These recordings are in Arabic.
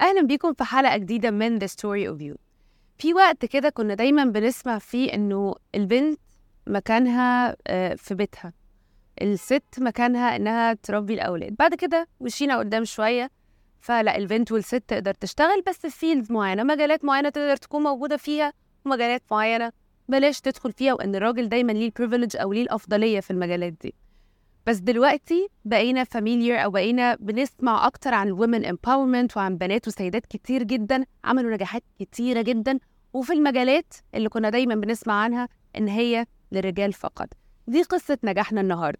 أهلا بيكم في حلقة جديدة من The Story of You. في وقت كده كنا دايما بنسمع فيه إنه البنت مكانها آه، في بيتها. الست مكانها إنها تربي الأولاد. بعد كده مشينا قدام شوية فلا البنت والست تقدر تشتغل بس في field معينة مجالات معينة تقدر تكون موجودة فيها ومجالات معينة بلاش تدخل فيها وإن الراجل دايما ليه ال privilege أو ليه الأفضلية في المجالات دي. بس دلوقتي بقينا familiar أو بقينا بنسمع أكتر عن ال women empowerment وعن بنات وسيدات كتير جدا عملوا نجاحات كتيرة جدا. وفي المجالات اللي كنا دايما بنسمع عنها إن هي للرجال فقط. دي قصة نجاحنا النهارده.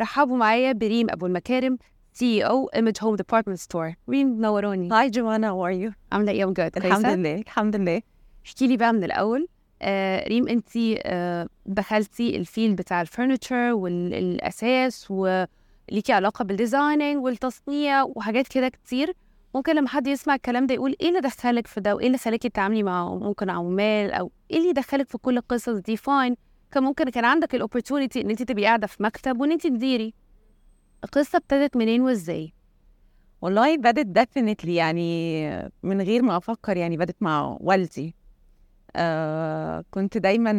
رحبوا معايا بريم أبو المكارم of Image Home Department Store ريم نورتيني hi جوانا how are you عامله إيه I'm good. الحمد؟ لله الحمد لله احكي لي بقى من الأول. آه ريم انت آه دخلتي ال field بتاع ال furniture والأثاث وليكي علاقة بال designing والتصنيع وحاجات كده كتير. ممكن لما حد يسمع الكلام ده يقول إيه اللي دخلك في ده وإيه اللي خلاكي تتعاملي مع ممكن عمال أو إيه اللي دخلك في كل القصص دي؟ fine كان ممكن كان عندك ال opportunity إن انت تبقي قاعدة في مكتب وإن انت تديري. القصة ابتدت منين وإزاي؟ والله بدت definitely يعني من غير ما أفكر يعني بدت مع والدي. آه كنت دايما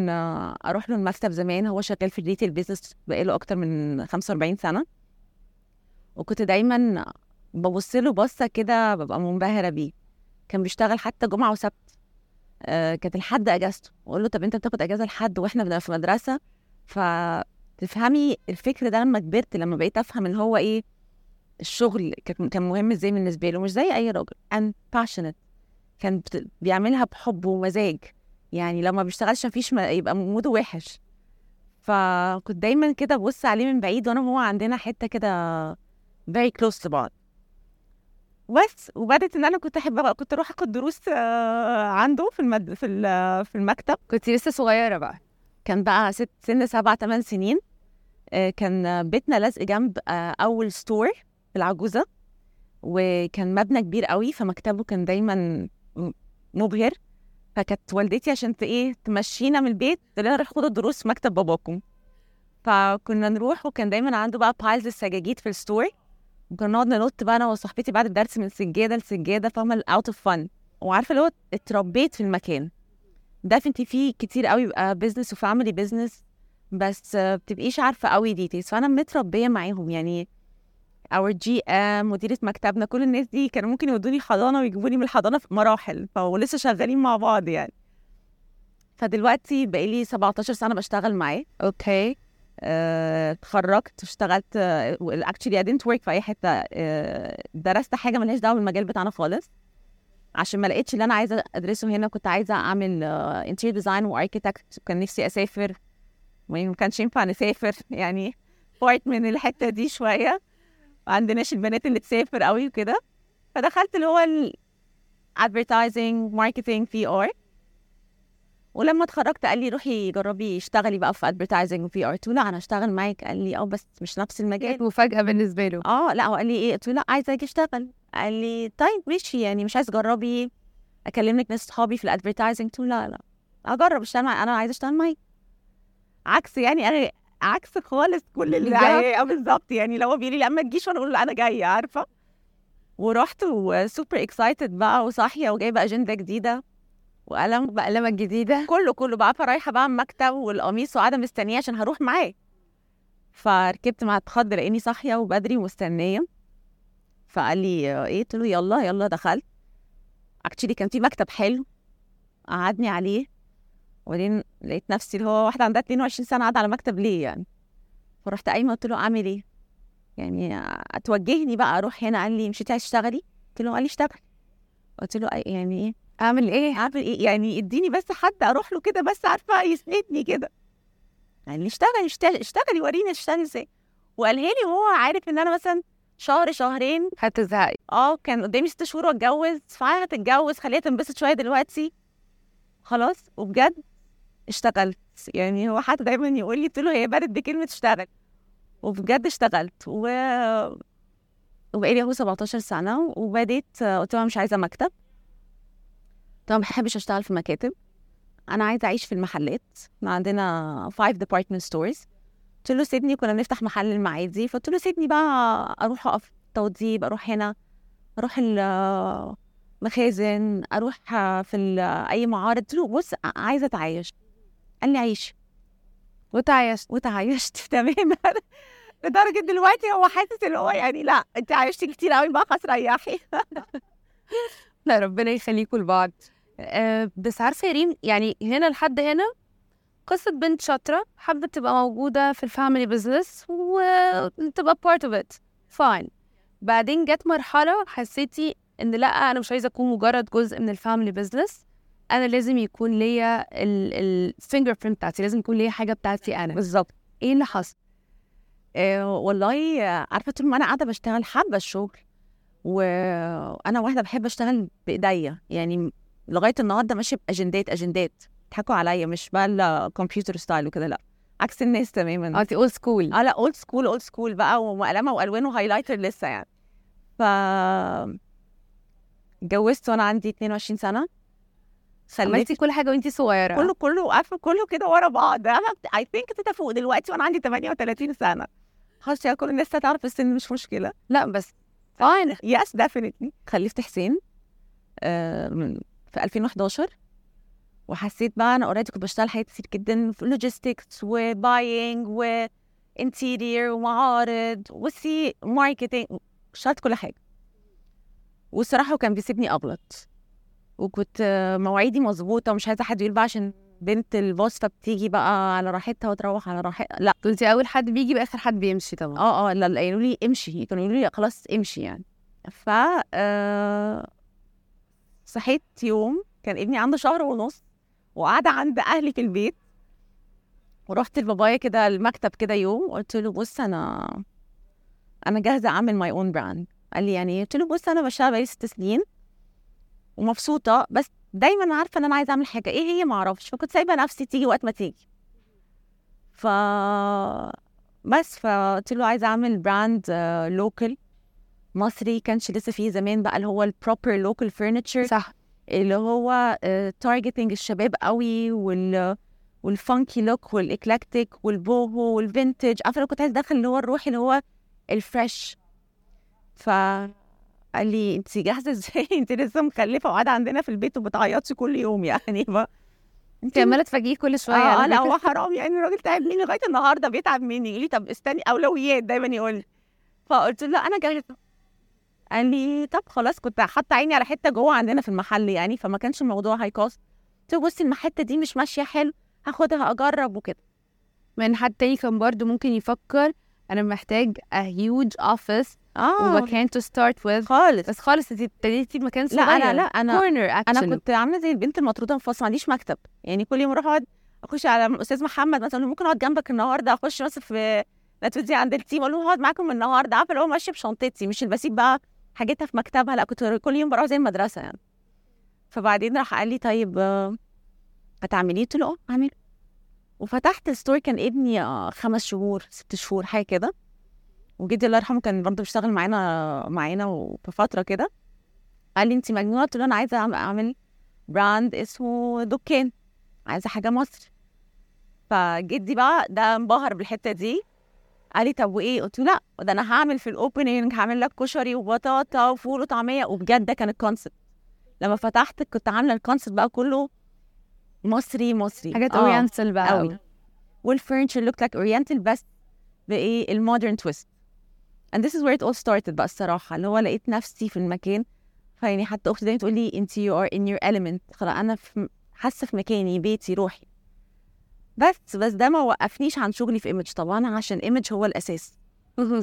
أروح له المكتب زمان. هو شغال في ال retail business بقاله أكتر من 45 سنة. وكنت دايما ببص له بصة كده ببقى منبهرة بيه. كان بيشتغل حتى جمعة وسبت. آه كانت الحد أجازته. أقول له طب أنت بتاخد أجازة الحد وإحنا بنبقى في مدرسة؟ فتفهمي الفكر ده لما كبرت لما بقيت أفهم ان هو إيه الشغل كان مهم إزاي بالنسبة له مش زي أي راجل. And passionate. كان بيعملها بحب ومزاج. يعني لما بيشتغلش مفيش ما يبقى موده وحش. فكنت دايما كده ببص عليه من بعيد وأنا وهو عندنا حتة كده very close لبعض بس وبدت إن أنا كنت أحب كنت أروح آخد دروس آه، عنده في المد... في في المكتب. كنت لسه صغيرة بقى. كان بقى ست سن سبع ثمان سنين. آه، كان بيتنا لازق جنب آه، أول store في العجوزة. وكان مبنى كبير قوي فمكتبه كان دايما مبهر. فكانت والدتي عشان إيه تمشينا من البيت تقول لنا روح خدوا الدروس في مكتب باباكم. فكنا نروح وكان دايما عنده بقى piles السجاجيد في ال store وكنا نقعد ننط بقى أنا وصاحبتي بعد الدرس من سجاده لسجاده فاهمة out of fun وعارفة اللي هو اتربيت في المكان. انت فيه كتير قوي بيبقى business و family business بس آه، بتبقيش عارفة قوي details فأنا متربية معاهم. يعني our GM مديرة مكتبنا كل الناس دي كانوا ممكن يودوني حضانة ويجيبوني من الحضانة في مراحل. فلسه شغالين مع بعض يعني. فدلوقتي بقالي 17 سنة بشتغل معاه. okay آه، اتخرجت اشتغلت actually I didn't work في أي حتة. آه، درست حاجة ملهاش دعوة بالمجال بتاعنا خالص. عشان ما لقيتش اللي أنا عايزة أدرسه هنا كنت عايزة أعمل interior design و architect كان نفسي أسافر ما كانش ينفع نسافر. يعني part من الحتة دي شوية. ما عندناش البنات اللي تسافر قوي وكده. فدخلت اللي هو ال advertising marketing PR ولما اتخرجت قال لي روحي جربي اشتغلي بقى في advertising و PR قلت له لا أنا اشتغل معاك. قال لي آه بس مش نفس المجال. كانت مفاجأة بالنسبة له. آه لا هو قال لي إيه؟ قلت له لا عايزة أجي أشتغل. قال لي طيب ماشي يعني مش عايز تجربي اكلم لك ناس صحابي في ال advertising قلت لا لا اجرب أشتغل معاك أنا عايزة أشتغل معاك. عكس يعني أنا عكس خالص كل اللي بالظبط. آه بالظبط. يعني لو هو بيقول لي لا ما تجيش وأنا أقول له أنا جاية. عارفة؟ ورحت و super excited بقى وصاحية وجايبة اجنده جديدة وقلم بقلمه الجديده كله كله بقى فرايحة بقى المكتب والقميص وقاعدة مستنية عشان هروح معاه. فركبت مع اتخض لأني صاحية وبدري ومستنية. فقال لي إيه؟ قلت له يلا يلا دخلت. اكشلي كان في مكتب حلو قعدني عليه. وبعدين لقيت نفسي اللي هو واحدة عندها 22 سنة قاعدة على مكتب ليه يعني؟ فرحت قايمة قلت له أعمل إيه؟ يعني اتوجهني بقى أروح هنا قال لي مش أنت عايز تشتغلي؟ قلت له قال لي اشتغل. قلت له يعني إيه؟ أعمل إيه؟ أعمل إيه؟ يعني إديني بس حد أروح له كده بس عارفة يسندني كده. قال لي اشتغلي اشتغلي اشتغلي وريني اشتغلي إزاي. وقالها لي وهو عارف إن أنا مثلا شهر شهرين. هتزهقي. آه كان قدامي ست شهور واتجوز فعايزه هتتجوز خليها تنبسط شوية دلوقتي. خلاص وبجد اشتغلت. يعني هو حتى دايما يقول لي قلت له هي بدت بكلمة اشتغل. وبجد اشتغلت. و وبقالي أهو 17 سنة وبديت قلت له أنا مش عايزة مكتب. طبعا ما بحبش أشتغل في مكاتب. أنا عايزة أعيش في المحلات. عندنا 5 department stores قلت له سيبني كنا بنفتح محل المعادي فقلت له سيبني بقى أروح أقف توضيب أروح هنا أروح المخازن أروح في أي معارض. قلت له بص عايزه أتعايش. قال لي عيش. وتعايشت. وتعايشت. تماما لدرجة دلوقتي هو حاسس اللي هو يعني لا أنت عايشتي كتير قوي بقى خلاص ريحي. لا ربنا يخليكم لبعض. أه بس عارفة يا ريم يعني هنا لحد هنا قصة بنت شاطرة حابة تبقى موجودة في الفاميلي بزنس وتبقى part of it. Fine. بعدين جت مرحلة حسيتي إن لأ أنا مش عايزة أكون مجرد جزء من الفاميلي بزنس أنا لازم يكون ليا ال fingerprint بتاعتي لازم يكون ليا حاجة بتاعتي أنا. بالظبط. إيه اللي حصل؟ آه، والله عارفة طول ما أنا قاعدة بشتغل حابة الشغل. وأنا واحدة بحب أشتغل بإيديا. يعني لغاية النهارده ماشية بأجندات أجندات. بيضحكوا عليا مش بقى ال computer style وكده لأ. عكس الناس تماما. أنت old school آه لأ old school old school بقى وقلمه والوان و highlighter لسه يعني. ف اتجوزت وأنا عندي 22 سنة. خلفت عملتي كل حاجة وأنت صغيرة. كله كله عارفة كله كده ورا بعض. أنا I think ابتديت افوق دلوقتي وأنا عندي 38 سنة. خلاص يا كل الناس تعرف السن مش مشكلة. لأ بس fine. yes definitely خلفت حسين آه، في 2011 وحسيت بقى أنا already كنت بشتغل حاجات كتير جدا في logistics و buying و interior ومعارض وسي marketing اشتغلت كل حاجة. والصراحة كان بيسيبني أبلط. وكنت مواعيدي مظبوطه ومش عايزة حد يقول بقى عشان بنت ال boss فبتيجي بقى على راحتها وتروح على راحتها لا. كنت أول حد بيجي بآخر حد بيمشي طبعا. آه آه لا لا قالوا لي امشي. كانوا يقولوا لي خلاص امشي يعني. ف آه، صحيت يوم كان ابني عنده شهر ونص. وقاعدة عند أهلي في البيت. ورحت لبابايا كده المكتب كده يوم قلت له بص أنا أنا جاهزة أعمل my own brand قال لي يعني إيه؟ قلت له بص أنا بشتغل بقالي ست سنين ومبسوطة بس دايما عارفة إن أنا عايزة أعمل حاجة. إيه هي؟ ما أعرفش. فكنت سايبة نفسي تيجي وقت ما تيجي. ف بس فقلت له عايزة أعمل brand local مصري. كانش لسه فيه زمان بقى اللي هو ال proper local furniture صح. اللي هو targeting الشباب قوي وال والفانكي لوك والاكلكتيك والبوهو والفينتج عارفة أنا كنت عايز أدخل اللي هو الروح اللي هو ال fresh ف قال لي انت جاهزة إزاي؟ انت لسه مخلفة وقاعدة عندنا في البيت وبتعيطي كل يوم يعني. ف... انت عمالة تفاجئيه كل شوية آه آه، على لا. هو حرام يعني الراجل تعب مني لغاية النهارده بيتعب مني. يقول لي طب استني أولويات. دايما يقول لي. فقلت له أنا جاهزة. قال لي طب خلاص كنت حاطة عيني على حتة جوه عندنا في المحل يعني فما كانش الموضوع هاي كوست قلت له بصي الحتة دي مش ماشية حلو هاخدها أجرب وكده. من حد تاني كان برضو ممكن يفكر أنا محتاج a huge office آه. ومكان to start with. خالص. بس خالص انت ابتديتي بمكان صغير لا أنا لا أنا corner أنا كنت عاملة زي البنت المطرودة في ما عنديش مكتب. يعني كل يوم أروح أقعد أخش على الاستاذ محمد مثلا ممكن أقعد جنبك النهارده؟ أخش مثلا في Natuzzi عند ال team. أقول له هقعد معاكم النهارده. عارفة اللي هو ماشية بشنطتي مش اللي بسيب بقى حاجتها في مكتبها لأ كنت كل يوم بروح زي المدرسة يعني. فبعدين راح قال لي طيب هتعمليه؟ قلت له آه هعمله. وفتحت ال store كان ابني آه، خمس شهور ست شهور حاجة كده. وجدي الله يرحمه كان برضه بيشتغل معانا معانا وفي فترة كده. قال لي انت مجنونة؟ قلت له أنا عايزة أعمل brand اسمه دكان عايزة حاجة مصري. فجدي بقى ده انبهر بالحتة دي. قال لي طب وإيه؟ قلت له لأ ده أنا هعمل في ال opening هعمل لك كشري وبطاطا وفول وطعمية وبجد ده كان ال concept لما فتحت كنت عاملة ال concept بقى كله مصري مصري. حاجات آه، oriental بقى قوي وال furniture look like oriental بس بإيه؟ ال modern twist and this is where it all started بقى الصراحة. اللي هو لقيت نفسي في المكان. فيعني حتى أختي دايما تقول لي أنت you are in your element. خلاص أنا في حاسة في مكاني بيتي روحي. بس بس ده ما وقفنيش عن شغلي في Image طبعا عشان ايمج هو الأساس.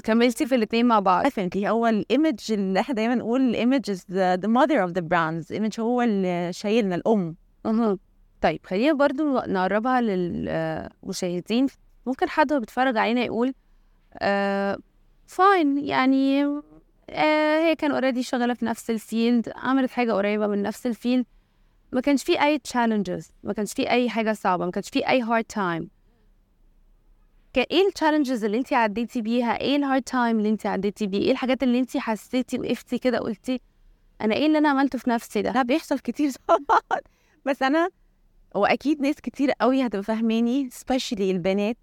كملتي في الاثنين مع بعض. Definitely. هو ال Image اللي إحنا دايما نقول ال Image is the, the mother of the brands. Image هو اللي شايلنا الأم. طيب خلينا برضو نقربها للمشاهدين ممكن حد بيتفرج علينا يقول آه fine يعني آه هي كان already شغالة في نفس ال field عملت حاجة قريبة من نفس ال field ما كانش في أي challenges ما كانش في أي حاجة صعبة ما كانش في أي hard time. كان إيه ال challenges اللي انت عديتي بيها؟ إيه ال hard time اللي انت عديتي بيه؟ إيه الحاجات اللي انت حسيتي وقفتي كده قلتي أنا إيه اللي أنا عملته في نفسي ده؟ لا بيحصل كتير طبعا. بس أنا وأكيد ناس كتير قوي هتبقى فاهماني especially البنات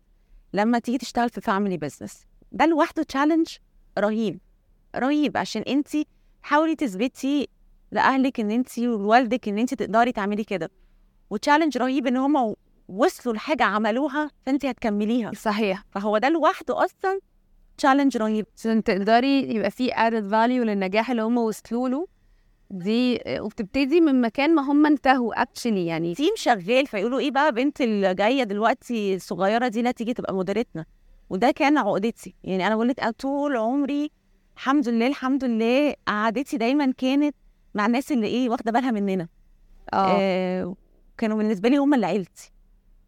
لما تيجي تشتغل في family business ده لوحده challenge رهيب رهيب. عشان انت حاولي تثبتي لأهلك إن أنت ووالدك إن أنت تقدري تعملي كده. و challenge رهيب إن هم وصلوا لحاجة عملوها فأنت هتكمليها. صحيح. فهو ده لوحده أصلا challenge رهيب. عشان تقدري يبقى في added value للنجاح اللي هم وصلوا له. دي وبتبتدي من مكان ما هم انتهوا actually يعني. team شغال فيقولوا إيه بقى بنت اللي جاية دلوقتي الصغيره دي لا تيجي تبقى مديرتنا. وده كان عقدتي. يعني أنا بقول لك طول عمري الحمد لله الحمد لله قعدتي دايما كانت مع الناس اللي إيه واخدة بالها مننا. آه. آه كانوا بالنسبة لي هم اللي عيلتي.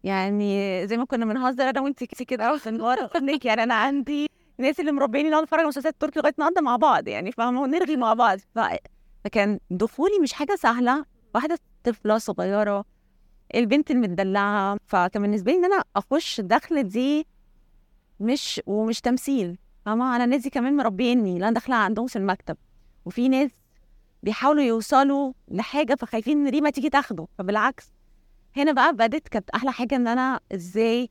يعني زي ما كنا بنهزر أنا وانت كده في النهار يعني أنا عندي الناس اللي مربيني نقعد نتفرج على مسلسلات تركي لغاية النهارده مع بعض يعني فاهمة؟ ونرغي مع بعض. ف... فكان دخولي مش حاجة سهلة. واحدة طفلة صغيرة البنت المدلعة. فكان بالنسبة لي إن أنا أخش الدخله دي مش ومش تمثيل فاهمة؟ أنا الناس دي كمان مربيني لا أنا داخلة عندهم في المكتب. وفي ناس بيحاولوا يوصلوا لحاجة فخايفين إن ريما تيجي تاخده. فبالعكس هنا بقى بدت كانت أحلى حاجة إن أنا إزاي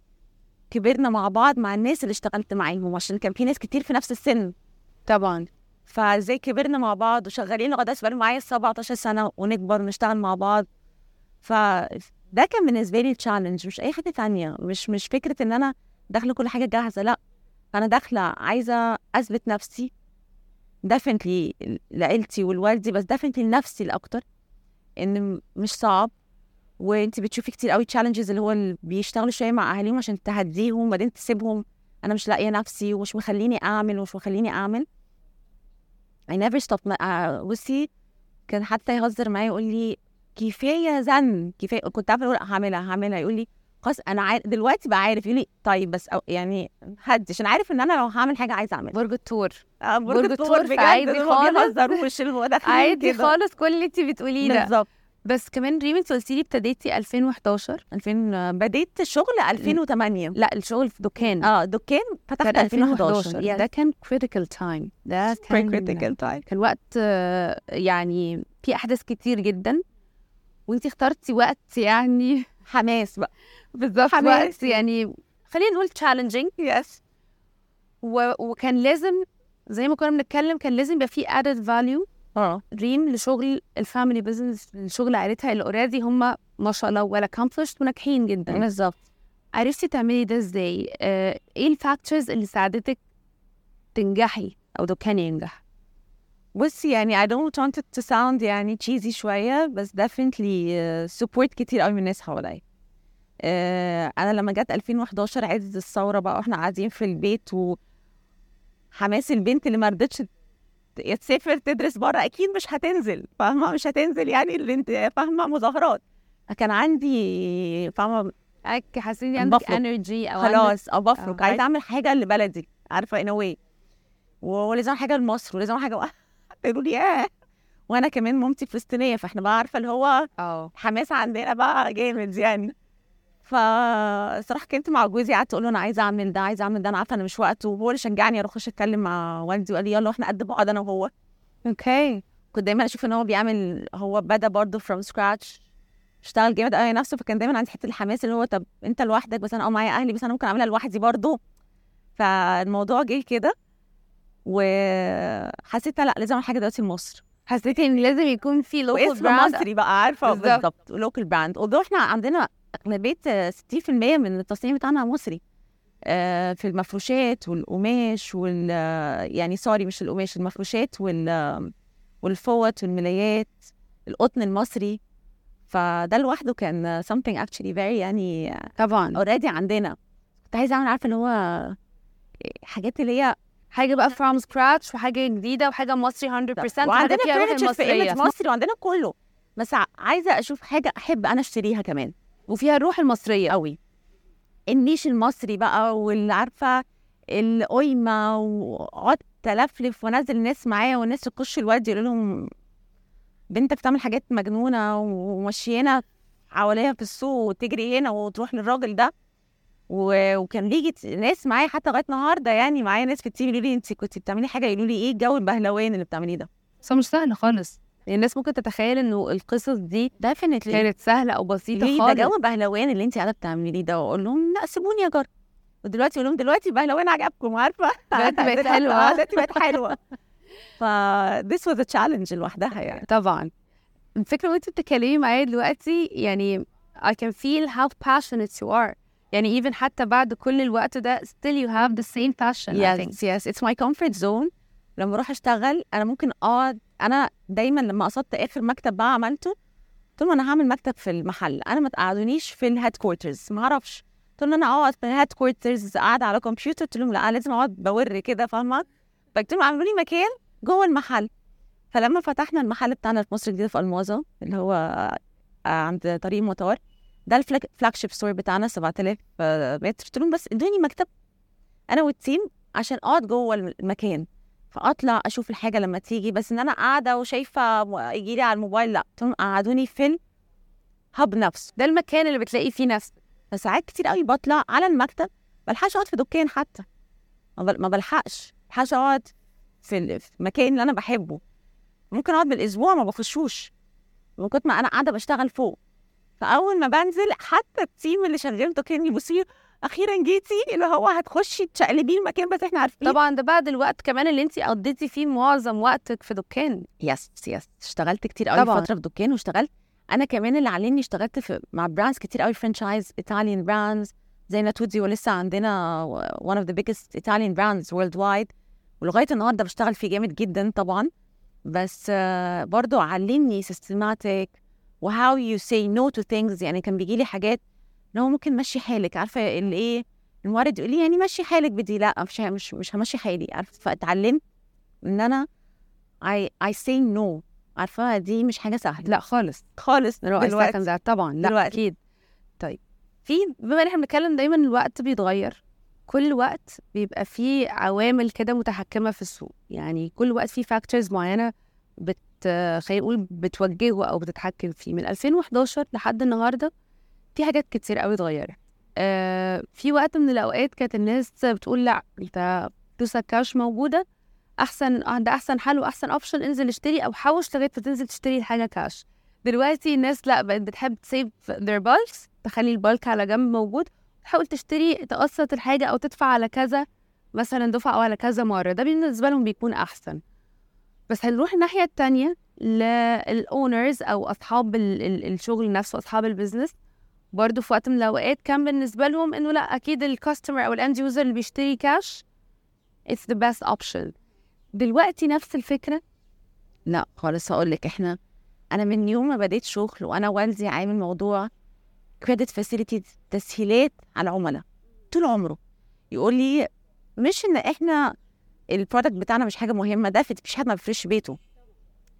كبرنا مع بعض مع الناس اللي اشتغلت معاهم عشان كان في ناس كتير في نفس السن. طبعا. فإزاي كبرنا مع بعض وشغالين لغاية دلوقتي معايا 17 سنة ونكبر ونشتغل مع بعض. فده كان بالنسبة لي challenge مش أي حاجة تانية. مش مش فكرة إن أنا داخلة كل حاجة جاهزة لأ. أنا داخلة عايزة أثبت نفسي. definitely لعيلتي ولوالدي بس definitely لنفسي الأكتر إن مش صعب. وانت بتشوفي كتير قوي challenges اللي هو اللي بيشتغلوا شوية مع أهاليهم عشان تهديهم وبعدين تسيبهم. أنا مش لاقية نفسي ومش مخليني أعمل ومش مخليني أعمل. I never my... آه، بصي كان حتى يهزر معايا يقول لي كفايه زن كفايه كنت عارفة أقول هعملها هعملها يقول لي خلاص أنا عارف دلوقتي بقى عارف يقول لي طيب بس أو يعني هدي عشان عارف إن أنا لو هعمل حاجة عايزة أعملها. برج الثور آه، برج الثور فعادي دول خالص. عادي. خالص كل اللي انت بتقوليه ده. بالظبط. بس كمان ريم انت قلتي لي ابتديتي 2011 2000 بديت الشغل 2008 لا الشغل في دكان. آه دكان فتحت كان 2011 ده كان critical time. ده كان critical time كان وقت يعني في أحداث كتير جدا. وانت اخترتي وقت يعني حماس بقى. بالظبط. وقت يعني خلينا نقول challenging yes و... وكان لازم زي ما كنا بنتكلم كان لازم يبقى في added value آه ريم لشغل ال family business لشغل عائلتها اللي already هم ما شاء الله very accomplished وناجحين جدا بالظبط عرفتي تعملي ده إزاي؟ آه، إيه الفاكتورز اللي ساعدتك تنجحي أو دكان ينجح؟ بصي يعني I don't want it to sound يعني cheesy شوية بس definitely uh, support كتير قوي من الناس حواليا. Uh, أنا لما جت 2011 عز الثورة بقى وإحنا قاعدين في البيت وحماس البنت اللي ما رضتش تسافر تدرس بره أكيد مش هتنزل فاهمة مش هتنزل يعني البنت فاهمة مظاهرات. كان عندي فاهمة أك حاسين عندك. انرجي أو خلاص آه بفرك آه. عايزة أعمل حاجة لبلدي عارفة in a way. ولازم حاجة لمصر ولازم أعمل حاجة يقولوا لي إيه وأنا كمان مامتي فلسطينية فإحنا بقى عارفة اللي هو آه حماس عندنا بقى جامد يعني فصراحة كنت مع جوزي قعدت أقول له أنا عايزة أعمل ده عايزة أعمل ده أنا عارفة أنا مش وقته وهو اللي شجعني أروح أخش أتكلم مع والدي وقال لي يلا إحنا قد بعض أنا وهو. Okay. كنت دايما أشوف إن هو بيعمل هو بدأ برضه from scratch اشتغل جامد قوي نفسه فكان دايما عندي حتة الحماس اللي هو طب أنت لوحدك بس أنا آه معايا أهلي بس أنا ممكن أعملها لوحدي برضه. فالموضوع جه كده وحسيت لأ لازم أعمل حاجة دلوقتي لمصر. حسيتي إن لازم يكون في local brand مصري بقى عارفة؟ بالظبط. local brand إحنا عندنا أغلبية آه، 60% من التصنيع بتاعنا مصري آه، في المفروشات والقماش وال يعني sorry مش القماش المفروشات وال والفوط والملايات القطن المصري. فده لوحده كان something actually very يعني طبعا. Already عندنا. كنت عايزة أعمل عارفة اللي هو حاجات اللي هي حاجة بقى from scratch وحاجة جديدة وحاجة مصري 100% وعندنا furniture في. قيمة مصري وعندنا كله. بس عايزة أشوف حاجة أحب أنا أشتريها كمان. وفيها الروح المصرية قوي. ال niche المصري بقى واللي عارفة القيمه وقعدت ألفلف وأنزل الناس معايا والناس تخش لوالدي يقول لهم بنتك بتعمل حاجات مجنونة ومشينا حواليها في السوق وتجري هنا وتروح للراجل ده. وكان بيجي ناس معايا حتى لغاية النهارده يعني معايا ناس في ال team يقولوا لي انت كنت بتعملي حاجة؟ يقولوا لي إيه الجو البهلوان اللي بتعمليه ده؟ بس مش سهل خالص. يعني الناس ممكن تتخيل إنه القصص دي definitely كانت سهلة أو بسيطة ليه ده خالص. جو بهلوان اللي انت قاعدة بتعمليه ده وأقول لهم لا سيبوني اجرب ودلوقتي أقول لهم دلوقتي بهلوان عجبكم عارفة؟ دلوقتي بقت حلوة. آه دلوقتي بقت حلوة. ف this was a challenge لوحدها يعني. طبعا. الفكرة وانت بتتكلمي معايا دلوقتي يعني I can feel how passionate you are. يعني even حتى بعد كل الوقت ده still you have the same passion I think. yes yes. It's my comfort zone. لما أروح اشتغل أنا ممكن اقعد أنا دايما لما قصدت اخر مكتب بقى عملته قلت لهم أنا هعمل مكتب في المحل أنا ما تقعدونيش في ال headquarters ما أعرفش. قلت لهم أنا اقعد في ال headquarters قاعدة على كمبيوتر قلت لهم لا لازم اقعد بور كده فاهمة؟ فقلت لهم اعملوا لي مكان جوه المحل. فلما فتحنا المحل بتاعنا في مصر الجديدة في الماظه اللي هو آه، عند طريق المطار ده ال flagship store بتاعنا 7000 متر. قلت لهم بس ادوني مكتب أنا وال team عشان اقعد جوه المكان. فأطلع أشوف الحاجة لما تيجي بس إن أنا قاعدة وشايفة يجي لي على الموبايل لأ لهم قعدوني في الهب نفسه ده المكان اللي بتلاقي فيه نفسك فساعات كتير قوي بطلع على المكتب بلحقش أقعد في دكان حتى. ما بل- ما بلحقش. بلحقش أقعد في ال- في المكان اللي أنا بحبه. ممكن أقعد بالأسبوع ما بخشوش. من كتر ما أنا قاعدة بشتغل فوق. فأول ما بنزل حتى التيم اللي شغال دكان يبصوا أخيرا جيتي اللي هو هتخشي تشقلبي المكان بس إحنا عارفين. طبعا ده بعد الوقت كمان اللي انت قضيتي فيه معظم وقتك في دكان. Yes yes اشتغلت كتير قوي طبعاً. فترة في دكان واشتغلت. أنا كمان اللي علمني اشتغلت في مع brands كتير قوي franchise Italian brands زي ناتوزي ولسه عندنا one of the biggest Italian brands worldwide. ولغاية النهارده بشتغل فيه جامد جدا طبعا. بس آه، برضو علمني systematic و how you say no to things. يعني كان بيجي لي حاجات هو ممكن مشي حالك عارفة اللي إيه المورد يقول لي يعني مشي حالك بدي لأ مش مش مش همشي حالي عارفة؟ فاتعلمت إن أنا I I say no عارفة؟ دي مش حاجة سهلة. لأ خالص. خالص. دلوقتي. طبعا لأ دلوقتي. أكيد. طيب. في بما إن إحنا بنتكلم دايما الوقت بيتغير كل وقت بيبقى فيه عوامل كده متحكمة في السوق. يعني كل وقت فيه فاكتورز معينة بت خلينا نقول بتوجهه أو بتتحكم فيه. من 2011 لحد النهارده في حاجات كتير قوي اتغيرت. آه في وقت من الأوقات كانت الناس بتقول لأ أنت فلوسك كاش موجودة أحسن ده أحسن حل وأحسن option انزل اشتري أو حوش لغاية ما تنزل تشتري الحاجة كاش. دلوقتي الناس لأ بقت بتحب ت save their bulks تخلي البالك على جنب موجود تحاول تشتري تقسط الحاجة أو تدفع على كذا مثلا دفعة أو على كذا مرة. ده بالنسبة لهم بيكون أحسن. بس هنروح الناحية التانية أصحاب ال- ال- الشغل نفسه أصحاب ال business برضه في وقت من الأوقات كان بالنسبة لهم إنه لأ أكيد ال customer أو ال end user اللي بيشتري كاش it's the best option. دلوقتي نفس الفكرة؟ لأ خالص هقول لك إحنا أنا من يوم ما بديت شغل وأنا والدي عامل موضوع credit facility تسهيلات على العملاء طول عمره. يقول لي مش إن إحنا ال product بتاعنا مش حاجة مهمة ده في مفيش حد ما بيفرش بيته.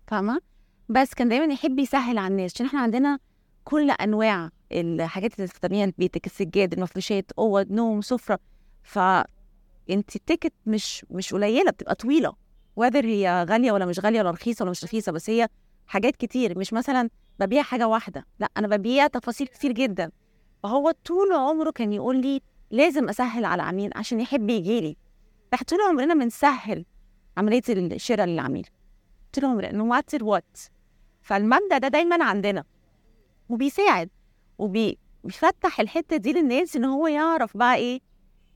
فاهمة؟ بس كان دايما يحب يسهل على الناس عشان إحنا عندنا كل أنواع الحاجات اللي تستخدميها لبيتك السجاد المفروشات أوض نوم سفرة. ف انت ال ticket مش مش قليلة بتبقى طويلة. whether هي غالية ولا مش غالية ولا رخيصة ولا مش رخيصة بس هي حاجات كتير. مش مثلا ببيع حاجة واحدة لا أنا ببيع تفاصيل كتير جدا. فهو طول عمره كان يقول لي لازم أسهل على العميل عشان يحب يجي لي. إحنا طول عمرنا بنسهل عملية الشراء للعميل. طول عمرنا no matter what فالمبدأ ده دايما عندنا. وبيساعد. وبيفتح الحتة دي للناس إن هو يعرف بقى إيه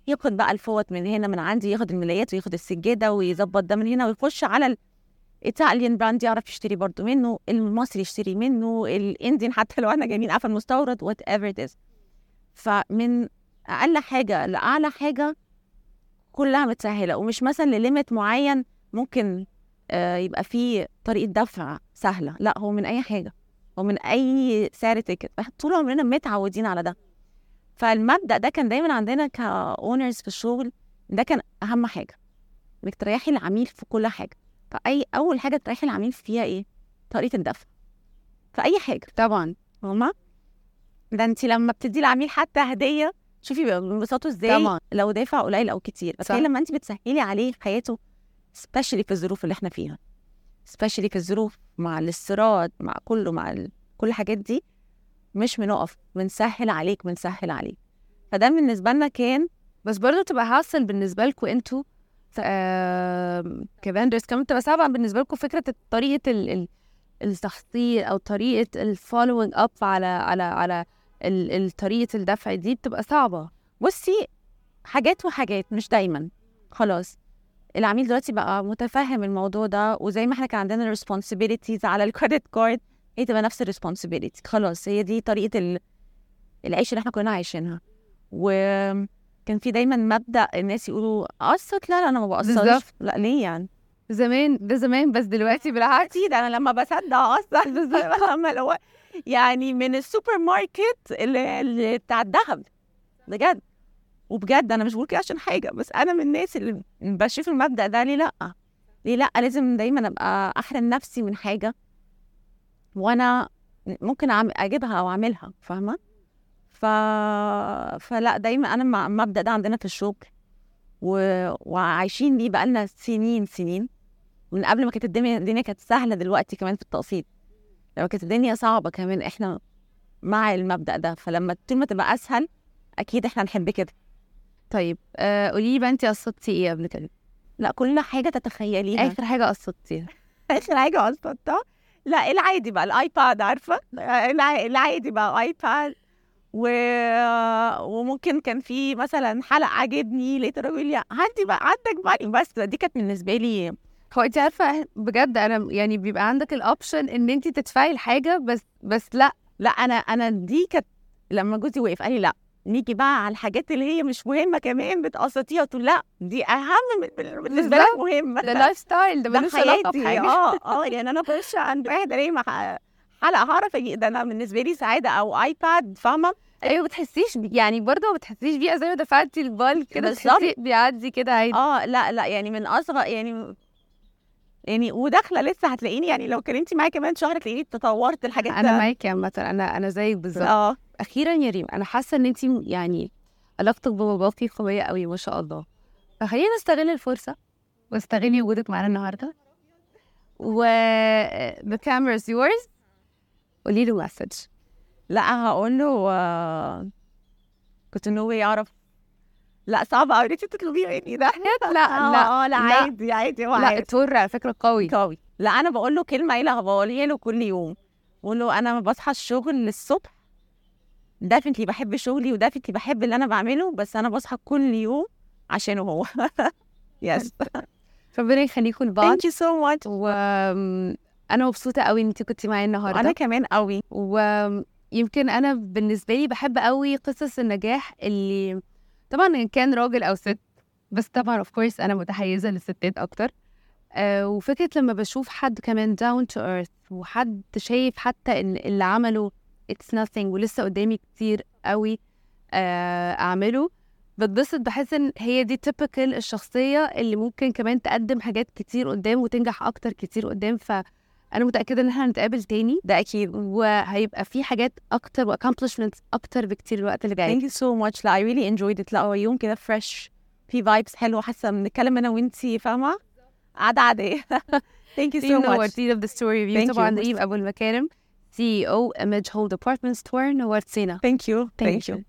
ياخد بقى الفوط من هنا من عندي ياخد الملايات وياخد السجادة ويظبط ده من هنا ويخش على ال Italian brand يعرف يشتري برضو منه المصري يشتري منه ال Indian حتى لو إحنا جايبين عارفه المستورد whatever it is فمن أقل حاجة لأعلى حاجة كلها متسهلة. ومش مثلا ل limit معين ممكن آه، يبقى فيه طريقة دفع سهلة. لا هو من أي حاجة. هو من أي سعر ticket طول عمرنا متعودين على ده. فالمبدأ ده كان دايما عندنا ك owners في الشغل ده كان أهم حاجة. إنك تريحي العميل في كل حاجة. فأي أول حاجة تريحي العميل فيها إيه؟ طريقة الدفع. في اي حاجة. طبعا. فاهمة؟ ده انت لما بتدي العميل حتى هدية شوفي بينبسطوا إزاي طبعا. لو دافع قليل أو كتير. بس لما انت بتسهلي عليه حياته specially في الظروف اللي إحنا فيها. specially في الظروف مع الاستيراد مع كله مع ال... كل الحاجات دي مش بنقف بنسهل عليك بنسهل عليك. فده بالنسبة لنا كان بس برضه تبقى hassle بالنسبة لكم أنتوا. آه كمان تبقى صعبه بالنسبة لكم فكرة طريقة ال ال التحصيل أو طريقة ال following up على على على طريقة الدفع دي بتبقى صعبة. بصي حاجات وحاجات مش دايما. خلاص. العميل دلوقتي بقى متفهم الموضوع ده وزي ما إحنا كان عندنا responsibilities على ال credit card هي تبقى نفس ال responsibility خلاص هي دي طريقة ال... العيش اللي إحنا كلنا عايشينها. وكان في دايما مبدأ الناس يقولوا قسط لا لا أنا ما بقسطش بالظبط. لا ليه يعني؟ زمان ده زمان بس دلوقتي بالعكس. أكيد أنا لما بصدق اقسط لما لو يعني من السوبر ماركت اللي, اللي بتاع الذهب. بجد. وبجد أنا مش بقول كده عشان حاجة بس أنا من الناس اللي بشوف المبدأ ده ليه لأ؟ ليه لأ؟ لازم دايما أبقى أحرم نفسي من حاجة وأنا ممكن أجيبها أو أعملها فاهمة؟ ف... فلأ دايما أنا المبدأ ده عندنا في الشغل و... وعايشين بيه بقالنا سنين سنين. من قبل ما كانت الدنيا الدنيا كانت سهلة دلوقتي كمان في التقسيط. لما كانت الدنيا صعبة كمان إحنا مع المبدأ ده. فلما طول ما تبقى أسهل أكيد إحنا نحب كده. طيب آه قولي لي بقى انت قسطتي إيه قبل كده؟ لا كل حاجة تتخيليها. آخر حاجة قسطتيها آخر حاجة قسطتها لا العادي بقى الآيباد عارفة؟ الع- العادي بقى آيباد. و... وممكن كان في مثلا حلقة عجبني لقيت الراجل يقول عندي بقى عندك بقى. بس دي كانت بالنسبة لي هو انت عارفة بجد أنا يعني بيبقى عندك الاوبشن إن انت تدفعي الحاجة بس بس لا. لا أنا أنا دي كانت لما جوزي وقف قال لي لا. نيجي بقى على الحاجات اللي هي مش مهمة كمان بتقسطيها له لأ دي أهم بالنسبة لك مهمة. ده لايف ستايل ده ملوش علاقة بحاجة. آه آه يعني أنا بخش عند واحد ألاقي حلقة هعرف ده أنا بالنسبة لي سعادة أو ايباد فاهمة؟ أيوه ما بتحسيش بي- يعني برضه ما بتحسيش بيها زي ما دفعتي البال كده بيعدي كده عادي. آه لأ لأ يعني من أصغر يعني يعني وداخلة لسه هتلاقيني يعني لو كلمتي معايا كمان شهر تلاقيني تطورت الحاجات أنا معاكي عامة أنا أنا زيك بالظبط. آه. أخيرا يا ريم أنا حاسة إن انت يعني علاقتك بباباكي قوية قوي ما شاء الله. فخلينا نستغل الفرصة واستغلي وجودك معانا النهارده. و the camera is yours. قولي له مسج لا هقول له آه، كنت نو يعرف لا صعب قوي انت تطلبيه مني ده لا لا آه لا لا. عادي عادي هو لا عارف التور على فكرة قوي. قوي. لا أنا بقول له كلمة إيه بقولها له كل يوم. بقول له أنا بصحى الشغل الصبح. definitely بحب شغلي و definitely بحب اللي أنا بعمله بس أنا بصحى كل يوم عشانه هو. yes ربنا يخليكم لبعض. thank you so much وأنا مبسوطة قوي إن انت كنتي معايا النهارده. أنا كمان قوي ويمكن أنا بالنسبة لي بحب قوي قصص النجاح اللي طبعا إن كان راجل أو ست بس طبعا of course أنا متحيزة للستات أكتر. آه وفكرة لما بشوف حد كمان down to earth وحد شايف حتى إن اللي عمله it's nothing ولسه قدامي كتير قوي آه أعمله بتبسط بحس إن هي دي typical الشخصية اللي ممكن كمان تقدم حاجات كتير قدام وتنجح أكتر كتير قدام فانا متأكدة إن إحنا هنتقابل تاني. ده أكيد. وهيبقى في حاجات أكتر و accomplishments أكتر بكتير الوقت اللي جاي. thank you so much لا I really enjoyed it لا هو يوم كده fresh في vibes حلوة. حاسة بنتكلم أنا وإنتي فاهمة؟ قاعدة عادية. thank you so much نورتينا بذا review Thank طبعا you. ريم ابو المكارم أو Image Home Department Store نورتينا thank you Thank thank you. you